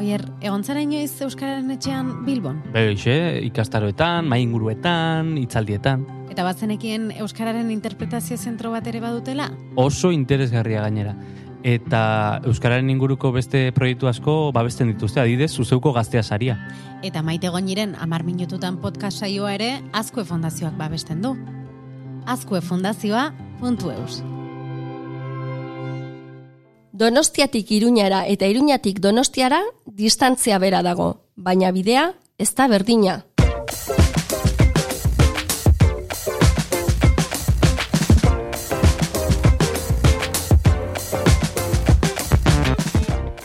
Oier, egon zara inoiz Euskararen etxean Bilbon? Beixe, ikastaroetan, mainguruetan, itzaldietan. Eta batzenekien Euskararen interpretazio zentro bat ere badutela? Oso interesgarria gainera. Eta Euskararen inguruko beste proiektu asko babesten dituzte, adidez, zuzeuko gaztea saria. Eta maite goiniren amar minututan podcast saioa ere Azkue Fondazioak babesten du. azkuefondazioa.eus Donostiatik Iruñara eta Iruñatik Donostiara distantzia bera dago, baina bidea ez da berdina.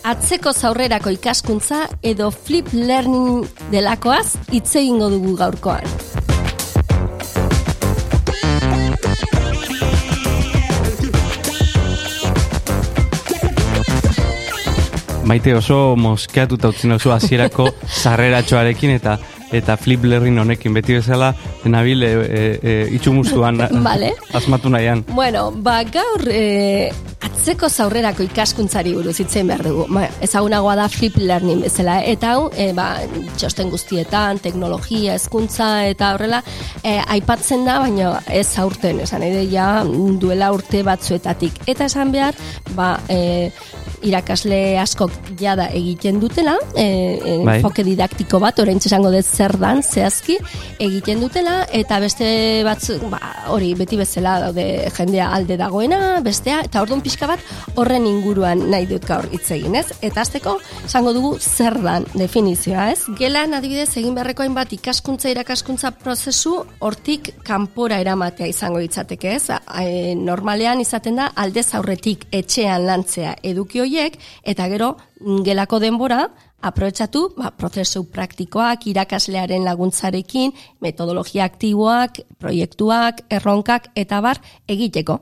Atzeko zaurrerako ikaskuntza edo flip learning delakoaz hitz egingo dugu gaurkoan. Maite oso moskeatuta utzin oso hasierako sarreratxoarekin eta eta flip learning honekin beti bezala nabil e, e, e, itxumustuan Vale. asmatu nahian. Bueno, ba, gaur e, atzeko zaurrerako ikaskuntzari buruz itzen behar dugu. Ba, ezagunagoa da flip learning bezala. Eta hau, e, ba, txosten guztietan, teknologia, hezkuntza eta horrela, e, aipatzen da, baina ez aurten, esan ere ja duela urte batzuetatik. Eta esan behar, ba, e, irakasle askok jada egiten dutela, e, e, Bai. enfoke didaktiko bat, orain esango dut zer dan, zehazki, egiten dutela, eta beste batzu, ba, hori beti bezala daude jendea alde dagoena, bestea, eta orduan pixka bat horren inguruan nahi dut gaur hitz egin, ez? Eta azteko, esango dugu zer dan definizioa, ez? Gelan adibidez egin beharreko hainbat ikaskuntza irakaskuntza prozesu hortik kanpora eramatea izango litzateke, ez? E, normalean izaten da aldez aurretik etxean lantzea eduki hoiek eta gero mm, gelako denbora aprobetxatu ba, prozesu praktikoak, irakaslearen laguntzarekin, metodologia aktiboak, proiektuak, erronkak eta bar egiteko.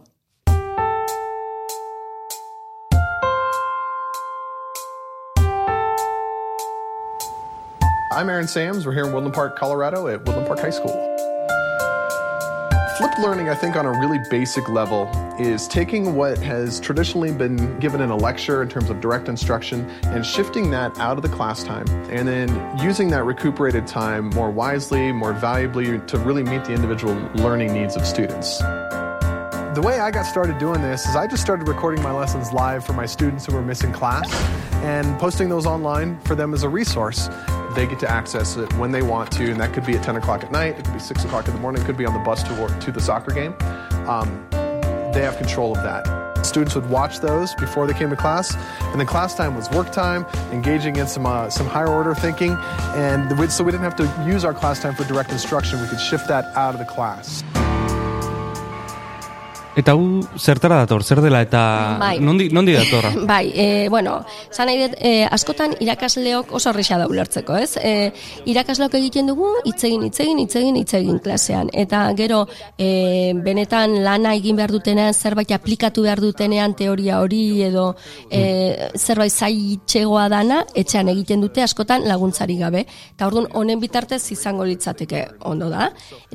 I'm Aaron Sams. We're here in Woodland Park, Colorado at Woodland Park High School. Flipped learning, I think, on a really basic level, is taking what has traditionally been given in a lecture in terms of direct instruction and shifting that out of the class time and then using that recuperated time more wisely, more valuably to really meet the individual learning needs of students. The way I got started doing this is I just started recording my lessons live for my students who were missing class and posting those online for them as a resource. They get to access it when they want to, and that could be at 10 o'clock at night, it could be 6 o'clock in the morning, it could be on the bus to, work, to the soccer game. Um, they have control of that. Students would watch those before they came to class, and then class time was work time, engaging in some uh, some higher order thinking, and we, so we didn't have to use our class time for direct instruction. We could shift that out of the class. Eta hu zertara dator, zer dela eta Bai. nondi, nondi datorra? Bai, e, bueno, zan nahi dut, e, askotan irakasleok oso horreza da ulertzeko, ez? E, irakasleok egiten dugu, itzegin, itzegin, itzegin, itzegin klasean. Eta gero, e, benetan lana egin behar dutenean, zerbait aplikatu behar dutenean teoria hori edo e, zerbait zaitxegoa dana, etxean egiten dute askotan laguntzari gabe. Eta orduan honen bitartez izango litzateke ondo da.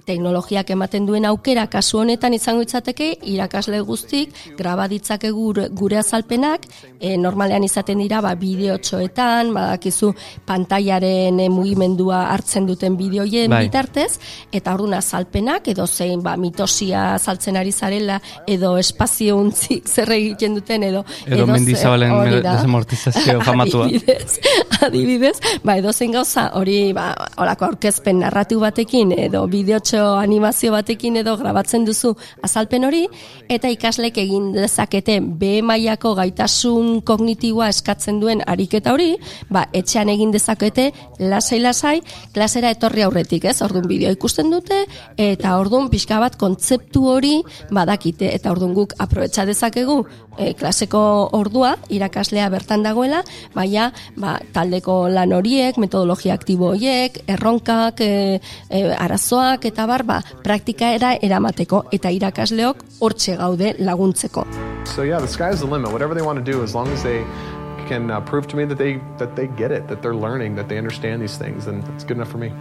Teknologiak ematen duen aukera kasu honetan izango litzateke irakasle guztik graba ditzake gure, gure azalpenak, e, normalean izaten dira ba bideotxoetan, badakizu pantailaren e, mugimendua hartzen duten bideoien Bai. bitartez eta orduan azalpenak edo zein ba mitosia azaltzen ari zarela edo espazio untzik zer egiten duten edo Edo zer- Mendizabalen desamortizazio famatua. Adibidez, adibidez, ba, edo zein gauza, hori, ba, olako aurkezpen narratu batekin, edo bideotxo animazio batekin, edo grabatzen duzu azalpen hori, eta ikaslek egin dezakete B mailako gaitasun kognitiboa eskatzen duen ariketa hori, ba, etxean egin dezakete lasai-lasai, klasera etorri aurretik, ez? Orduan bideo ikusten dute, eta orduan pixka bat kontzeptu hori badakite, eta orduan guk aprobetsa dezakegu e, klaseko ordua, irakaslea bertan dagoela, baina ba, taldeko lan horiek, metodologia aktibo horiek, erronkak, e, e, arazoak, eta bar, ba, praktikaera eramateko, eta irakasleok hortxe gaude laguntzeko. So yeah, the sky's the limit. Whatever they want to do, as long as they can uh, prove to me that they that they get it, that they're learning, that they understand these things, then it's good enough for me.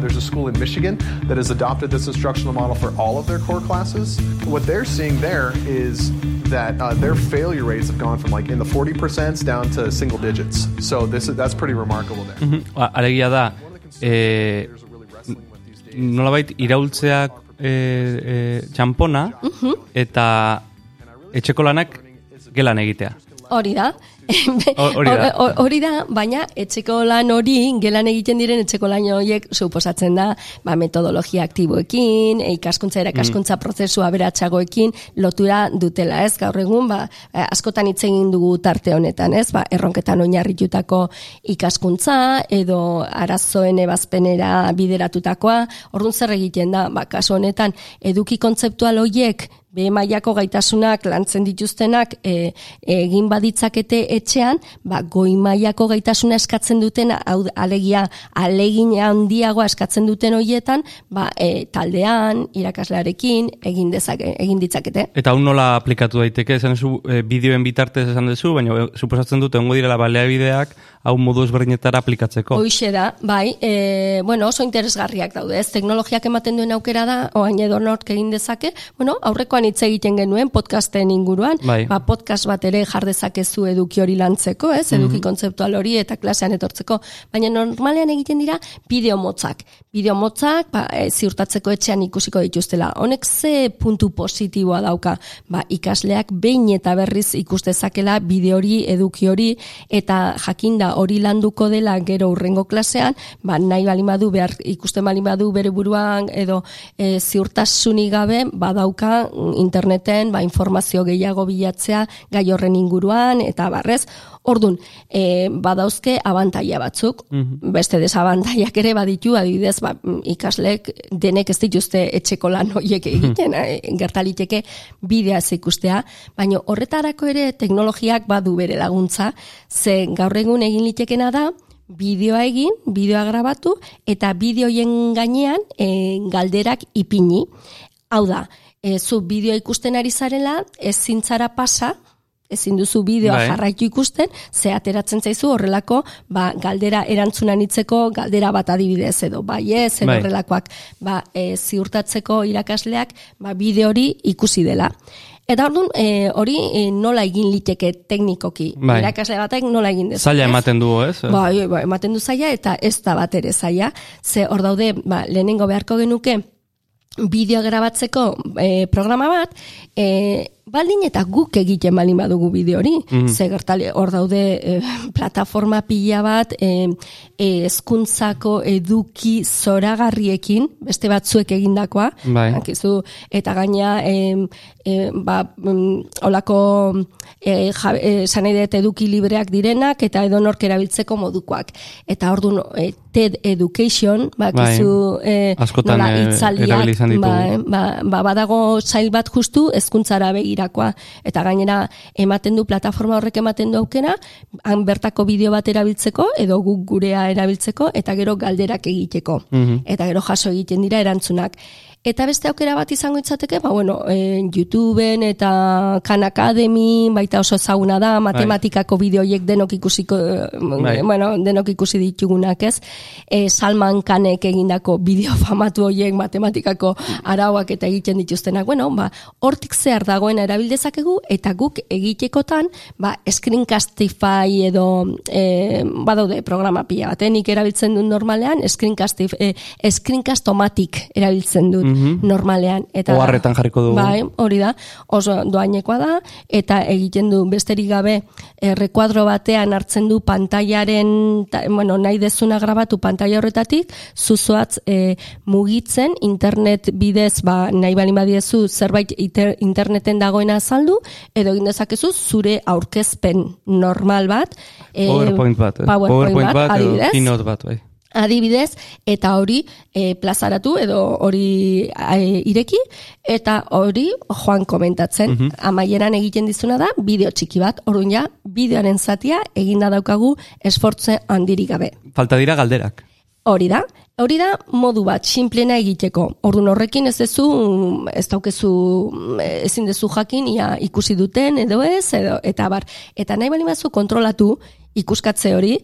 There's a school in Michigan that has adopted this instructional model for all of their core classes. What they're seeing there is that uh, their failure rates have gone from like in the 40% down to single digits. So this is, that's pretty remarkable there. Mhm. Ba, Alegia da, e, nolabait iraultzeak e, e, txampona eta etxeko lanak gelan egitea. Hori da. Ho- hori da. Hor- Hori da, baina etxeko lan hori, gelan egiten diren etxeko lan horiek suposatzen da, ba, metodologia aktiboekin, e, ikaskuntza erakaskuntza prozesua beratxagoekin lotura dutela, ez? Gaur egun, ba, eh, askotan hitz egin dugu tarte honetan, ez? Ba, erronketan oinarritutako ikaskuntza edo arazoen ebazpenera bideratutakoa, orduan zer egiten da, ba, kasu honetan, eduki kontzeptual horiek B mailako gaitasunak lantzen dituztenak e, egin baditzakete etxean, ba, goi mailako gaitasuna eskatzen duten, hau alegia alegin handiagoa eskatzen duten hoietan, ba, e, taldean, irakaslearekin, egin, dezake, egin ditzakete. Eta hau nola aplikatu daiteke, esan duzu, e, bideoen bitartez esan duzu, baina e, suposatzen dute ongo direla baleabideak hau modu ezberdinetara aplikatzeko. Hoixe da, bai, e, bueno, oso interesgarriak daude, ez? Teknologiak ematen duen aukera da, oain edo nork egin dezake, bueno, aurrekoan hitz egiten genuen podcasten inguruan, Bai. ba, podcast bat ere jar dezakezu eduki hori lantzeko, ez? Eduki kontzeptual hori eta klasean etortzeko, baina normalean egiten dira bideo motzak. Bideo motzak, ba, e, ziurtatzeko etxean ikusiko dituztela. Honek ze puntu positiboa dauka, ba, ikasleak behin eta berriz ikus dezakela bideo hori, eduki hori, eta jakinda hori landuko dela gero urrengo klasean, ba, nahi balin badu, behar ikusten balin badu bere buruan, edo e, ziurtasunik gabe, badauka mm, interneten, ba, informazio gehiago bilatzea gai horren inguruan, eta barrez, Ordun, e, badauzke abantaia batzuk, beste desabantaiak ere baditu, adibidez, ba, mm, ikaslek denek ez dituzte etxeko lan horiek egiten, eh, gertaliteke bidea ez ikustea, baina horretarako ere teknologiak badu bere laguntza, ze gaur egun egin litekena da, bideoa egin, bideoa grabatu, eta bideoien gainean e, galderak ipini. Hau da, e, zu bideoa ikusten ari zarela, ez zintzara pasa, ezin duzu bideoa Bai. jarraitu ikusten, ze ateratzen zaizu horrelako, ba, galdera erantzunan hitzeko galdera bat adibidez edo bai ez, edo Bai. horrelakoak, ba, e, ziurtatzeko irakasleak, ba, bideo hori ikusi dela. Eta orduan, e, hori e, nola egin liteke teknikoki. Bai. Irakasle batek nola egin dezake. Zaila ematen du, ez? Bai, bai, ematen du zaila eta ez da bat ere zaila. Ze hor daude, ba, lehenengo beharko genuke bideo grabatzeko e, programa bat, e, baldin eta guk egiten balin badugu bideo hori. Ze gertali hor daude e, plataforma pila bat e, e, hezkuntzako eduki zoragarriekin, beste batzuek egindakoa, Bai. Akizu, eta gaina e, e, ba, mm, olako e, ja, e, eduki libreak direnak eta edonork erabiltzeko modukoak. Eta orduan e, TED Education, ba, Bai. akizu, e, Askotan, nola e, erabili izan ba, eh, ba, ba, badago sail bat justu hezkuntzara begirakoa eta gainera ematen du plataforma horrek ematen du aukera han bertako bideo bat erabiltzeko edo guk gurea erabiltzeko eta gero galderak egiteko Mhm. eta gero jaso egiten dira erantzunak Eta beste aukera bat izango itzateke, ba, bueno, e, YouTubeen eta Khan Academy, baita oso ezaguna da, matematikako bideoiek denok ikusiko, eh, Bai. bueno, denok ikusi ditugunak, ez? E, Salman Khanek egindako bideo famatu horiek matematikako arauak eta egiten dituztenak. Bueno, ba, hortik zehar dagoena erabildezakegu eta guk egitekotan, ba, Screencastify edo e, badaude programa pila bat, eh? nik erabiltzen dut normalean, Screencastif, e, Screencastomatic erabiltzen dut normalean. Eta, Oharretan jarriko dugu. Bai, hori da, oso doainekoa da, eta egiten du besterik gabe e, rekuadro batean hartzen du pantailaren, ta, bueno, nahi dezuna grabatu pantaila horretatik, zuzoatz e, mugitzen, internet bidez, ba, nahi balin badiezu zerbait iter, interneten dagoena azaldu, edo egin dezakezu zure aurkezpen normal bat. e, PowerPoint bat, eh? PowerPoint, bat, edo adibidez Keynote bat, bai. Adibidez, eta hori e, plazaratu edo hori e, ireki, eta hori joan komentatzen. Amaieran egiten dizuna da, bideo txiki bat, orduan ja, bideoaren zatia eginda daukagu esfortze handirik gabe. Falta dira galderak. Hori da, hori da modu bat, sinplena egiteko. Orduan horrekin ez dezu, ez daukezu, ezin dezu jakin, ia ikusi duten edo ez, edo, eta bar. Eta nahi bali bazu kontrolatu ikuskatze hori,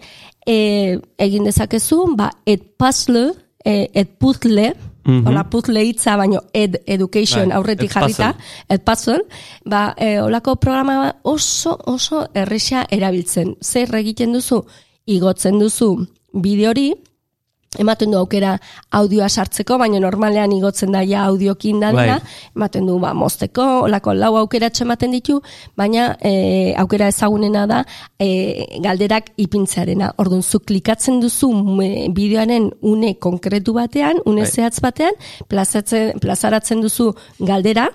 e, egin dezakezu, ba, et puzzle, e, et puzzle, Mhm. Hola puzzle hitza, baino ed education Bai, aurretik ed jarrita, ed puzzle, ba, e, olako programa oso, oso erresa erabiltzen. Zer egiten duzu, igotzen duzu bideo hori, ematen du aukera audioa sartzeko, baina normalean igotzen da ja audiokin dadila, Bai. ematen du ba, mozteko, olako lau aukeratxo ematen ditu, baina e, aukera ezagunena da e, galderak ipintzearena. Orduan, zu klikatzen duzu bideoaren une konkretu batean, une Bai. zehatz batean, plazaratzen duzu galdera,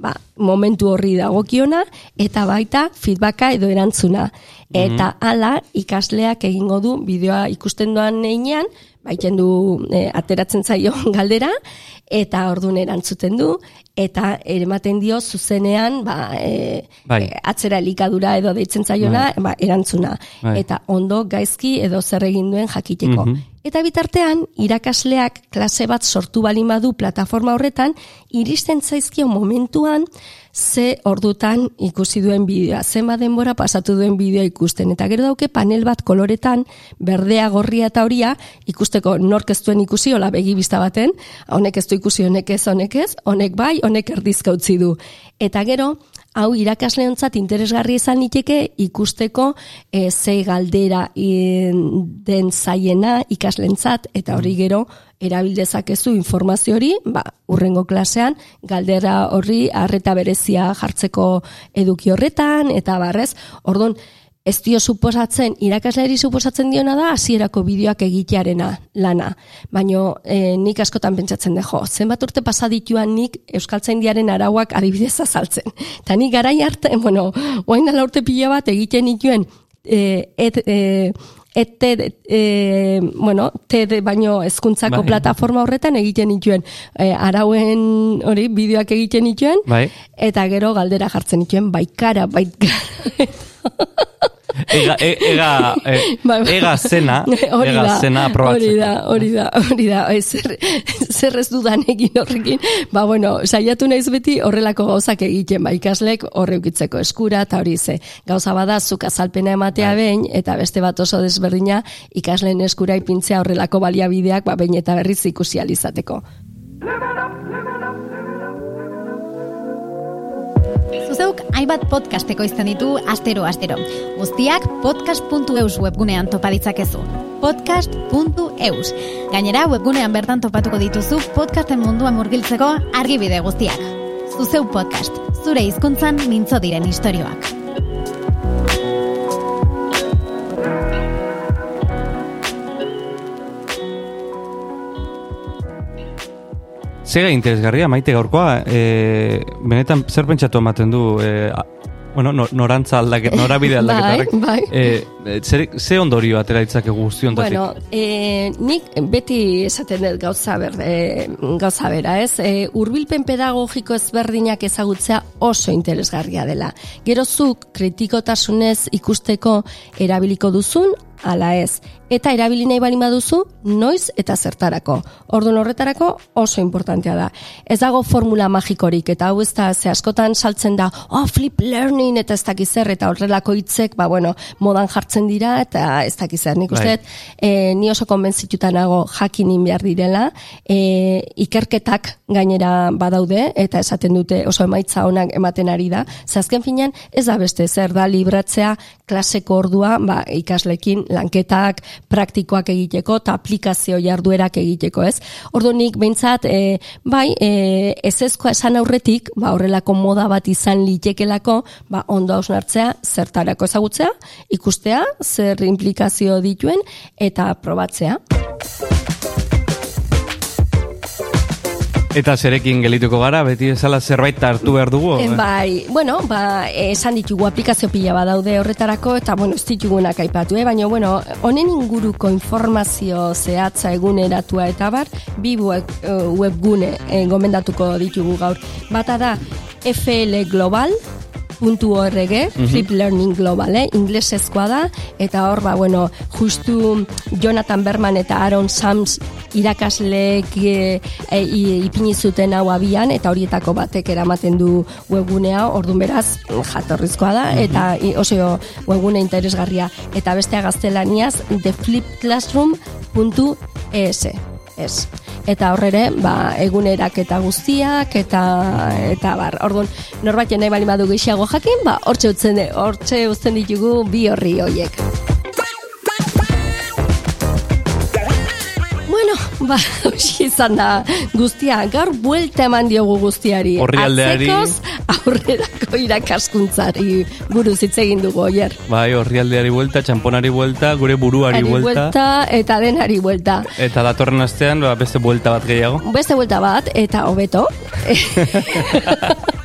ba, momentu horri dagokiona, eta baita feedbacka edo erantzuna. Eta hala ikasleak egingo du bideoa ikusten doan neinean, baiten du e, ateratzen zaio galdera, eta ordun erantzuten du, eta ematen dio zuzenean ba, e, Bai. e, atzera elikadura edo deitzen zaiona ba, erantzuna. Bai. Eta ondo gaizki edo zer egin duen jakiteko. Mhm. Eta bitartean, irakasleak klase bat sortu balin badu plataforma horretan, iristen zaizkio momentuan ze ordutan ikusi duen bideoa, zenba denbora pasatu duen bideoa ikusten. Eta gero dauke panel bat koloretan, berdea, gorria eta horia, ikusteko nork ez duen ikusi, hola begi bista baten, honek ez du ikusi, honek ez, honek ez, honek bai, honek erdizka utzi du. Eta gero, hau irakasleontzat interesgarri izan liteke ikusteko e, zei galdera e, den zaiena ikaslentzat eta hori gero erabildezakezu informazio hori, ba, urrengo klasean galdera horri harreta berezia jartzeko eduki horretan eta barrez, ordon ez dio suposatzen, irakasleari suposatzen diona da hasierako bideoak egitearena lana. Baino e, nik askotan pentsatzen dejo, zenbat urte pasa dituan nik Euskaltzaindiaren arauak adibidez azaltzen. Eta nik garai arte, bueno, oain dela urte pila bat egiten dituen e, et, e, ete, e, bueno, TED baino hezkuntzako Bai. plataforma horretan egiten dituen e, arauen hori bideoak egiten dituen Bai. eta gero galdera jartzen dituen baikara, baikara. Ega, e- ega, e, Bai, bai. ega zena, Hori ega da, zena aprobatzeko. Hori da, hori da, hori da. E, zer, zer ez dudan egin horrekin. Ba, bueno, saiatu naiz beti horrelako gauzak egiten, ba, ikaslek horre ukitzeko eskura, eta hori ze. Gauza bada, zuk azalpena ematea Bai. behin, eta beste bat oso desberdina, ikasleen eskura ipintzea horrelako baliabideak, ba, behin eta berriz ikusi alizateko. Zuzeuk hainbat podcast ekoizten ditu astero astero. Guztiak podcast.eus webgunean topa ditzakezu. Podcast.eus. Gainera webgunean bertan topatuko dituzu podcasten munduan murgiltzeko argibide guztiak. Zuzeu podcast. Zure hizkuntzan mintzo diren istorioak. Zega interesgarria, maite gaurkoa, e, benetan zer pentsatu ematen du, e, bueno, no, norantza aldaket, norabide aldaketarrek. Bai, bai. E, zer, ze ondorio atera ditzake guzti ontatik? Bueno, e, nik beti esaten dut gauza, ber, e, gauza bera, ez? E, urbilpen pedagogiko ezberdinak ezagutzea oso interesgarria dela. Gero zuk kritikotasunez ikusteko erabiliko duzun, ala ez. Eta erabili nahi bali baduzu, noiz eta zertarako. Orduan horretarako oso importantea da. Ez dago formula magikorik, eta hau ez da, ze askotan saltzen da, oh, flip learning, eta ez dakiz zer, eta horrelako hitzek, ba, bueno, modan jartzen dira, eta ez dakiz zer. Nik uste, e, ni oso konbentzituta nago jakinin behar direla, e, ikerketak gainera badaude, eta esaten dute oso emaitza onak ematen ari da. Ze azken finean, ez da beste zer da libratzea klaseko ordua ba, ikaslekin lanketak, praktikoak egiteko eta aplikazio jarduerak egiteko, ez? Ordu nik behintzat, e, bai, e, ez ezkoa esan aurretik, ba, horrelako moda bat izan litekelako, ba, ondo hausnartzea, zertarako ezagutzea, ikustea, zer implikazio dituen, eta probatzea. Eta zerekin gelituko gara, beti bezala zerbait hartu behar dugu? Eh, Bai, bueno, ba, esan ditugu aplikazio pila badaude horretarako, eta, bueno, ez ditugunak aipatu, eh? baina, bueno, honen inguruko informazio zehatza eguneratua eta bar, bi eh, webgune eh, gomendatuko ditugu gaur. Bata da, FL Global, .org, Flip Learning Global, eh? inglesezkoa da, eta hor, ba, bueno, justu Jonathan Berman eta Aaron Sams irakasleek e, e, ipini zuten hau abian, eta horietako batek eramaten du webgunea, ordun beraz, jatorrizkoa da, eta i- oso webgune interesgarria, eta bestea gaztelaniaz, theflipclassroom.es. Ez. Eta horrere, ba, egunerak eta guztiak, eta, eta bar, orduan, norbait nahi bali badu gehiago jakin, ba, hortxe utzen, hortxe utzen ditugu bi horri hoiek. Ba, izan da guztia, gaur buelta eman diogu guztiari. Orrialdeari. Atzekoz, aurrerako irakaskuntzari buruz hitz egin dugu, oier. Bai, horrialdeari buelta, txamponari buelta, gure buruari Ari buelta. buelta eta denari buelta. Eta datorren astean, ba, beste buelta bat gehiago. Beste buelta bat, eta hobeto.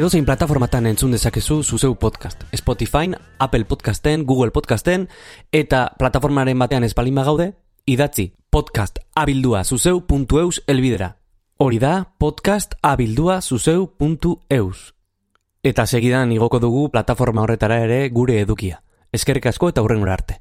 Edozein plataformatan entzun dezakezu zuzeu podcast. Spotify, Apple Podcasten, Google Podcasten, eta plataformaren batean espalin gaude, idatzi podcast abildua zuzeu.eus elbidera. Hori da podcast abildua zuzeu.eus. Eta segidan igoko dugu plataforma horretara ere gure edukia. Eskerrik asko eta hurrengora arte.